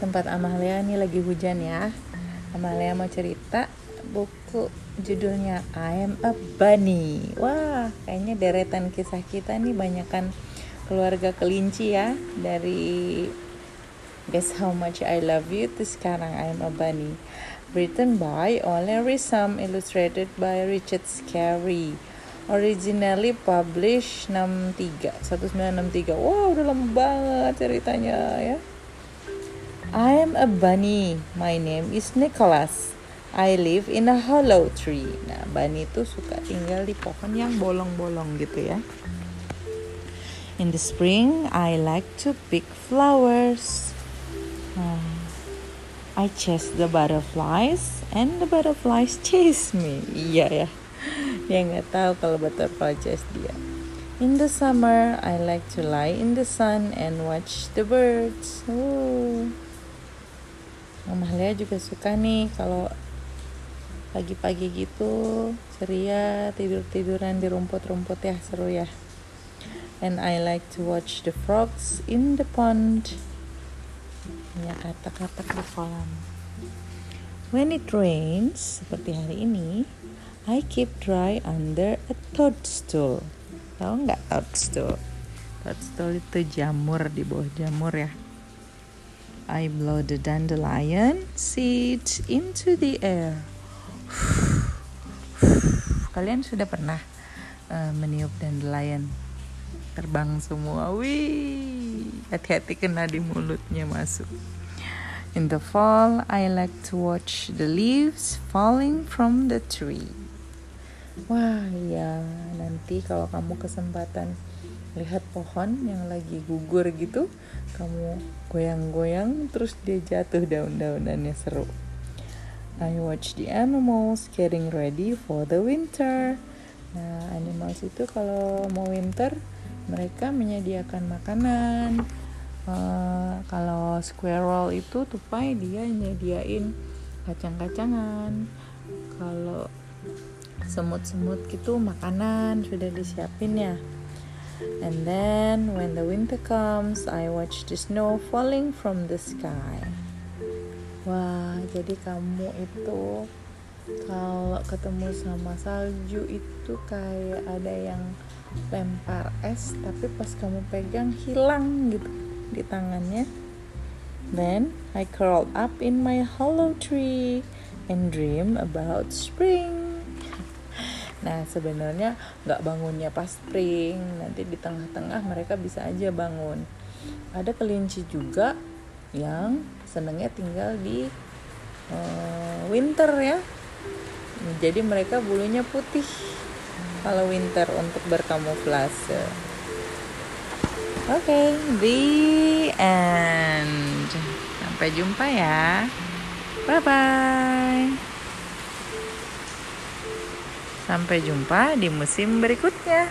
tempat Amalia nih lagi hujan ya. Amalia mau cerita buku judulnya I Am a Bunny. Wah, kayaknya deretan kisah kita nih banyakkan keluarga kelinci ya dari Guess How Much I Love You to sekarang I Am a Bunny. Written by Ole Risam, illustrated by Richard Scarry. Originally published 63 1963. Wow, udah lama banget ceritanya ya. I am a bunny. My name is Nicholas. I live in a hollow tree. Nah, bunny itu suka tinggal di pohon yang bolong-bolong gitu ya. In the spring, I like to pick flowers. Uh, I chase the butterflies and the butterflies chase me. Iya ya. Dia nggak tahu kalau butterfly chase dia. In the summer, I like to lie in the sun and watch the birds. Oh. Mama Lea juga suka nih kalau pagi-pagi gitu ceria tidur-tiduran di rumput-rumput ya seru ya. And I like to watch the frogs in the pond. Ya katak-katak di kolam. When it rains, seperti hari ini, I keep dry under a toadstool. Tahu nggak toadstool? Toadstool itu jamur di bawah jamur ya. I blow the dandelion seeds into the air. Kalian sudah pernah uh, meniup dandelion terbang semua? Wih, hati-hati kena di mulutnya masuk. In the fall, I like to watch the leaves falling from the tree. Wah, ya nanti kalau kamu kesempatan lihat pohon yang lagi gugur gitu, kamu goyang-goyang terus dia jatuh daun-daunannya seru. I watch the animals getting ready for the winter. Nah, animals itu kalau mau winter, mereka menyediakan makanan. Uh, kalau squirrel itu tupai dia nyediain kacang-kacangan. Kalau semut-semut gitu makanan sudah disiapin ya. And then when the winter comes, I watch the snow falling from the sky. Wah, jadi kamu itu kalau ketemu sama salju itu kayak ada yang lempar es tapi pas kamu pegang hilang gitu di tangannya. Then I curl up in my hollow tree and dream about spring. Nah sebenarnya nggak bangunnya pas spring, nanti di tengah-tengah mereka bisa aja bangun. Ada kelinci juga yang senangnya tinggal di uh, winter ya. Jadi mereka bulunya putih kalau winter untuk berkamuflase. Oke okay, the end. Sampai jumpa ya. Bye bye sampai jumpa di musim berikutnya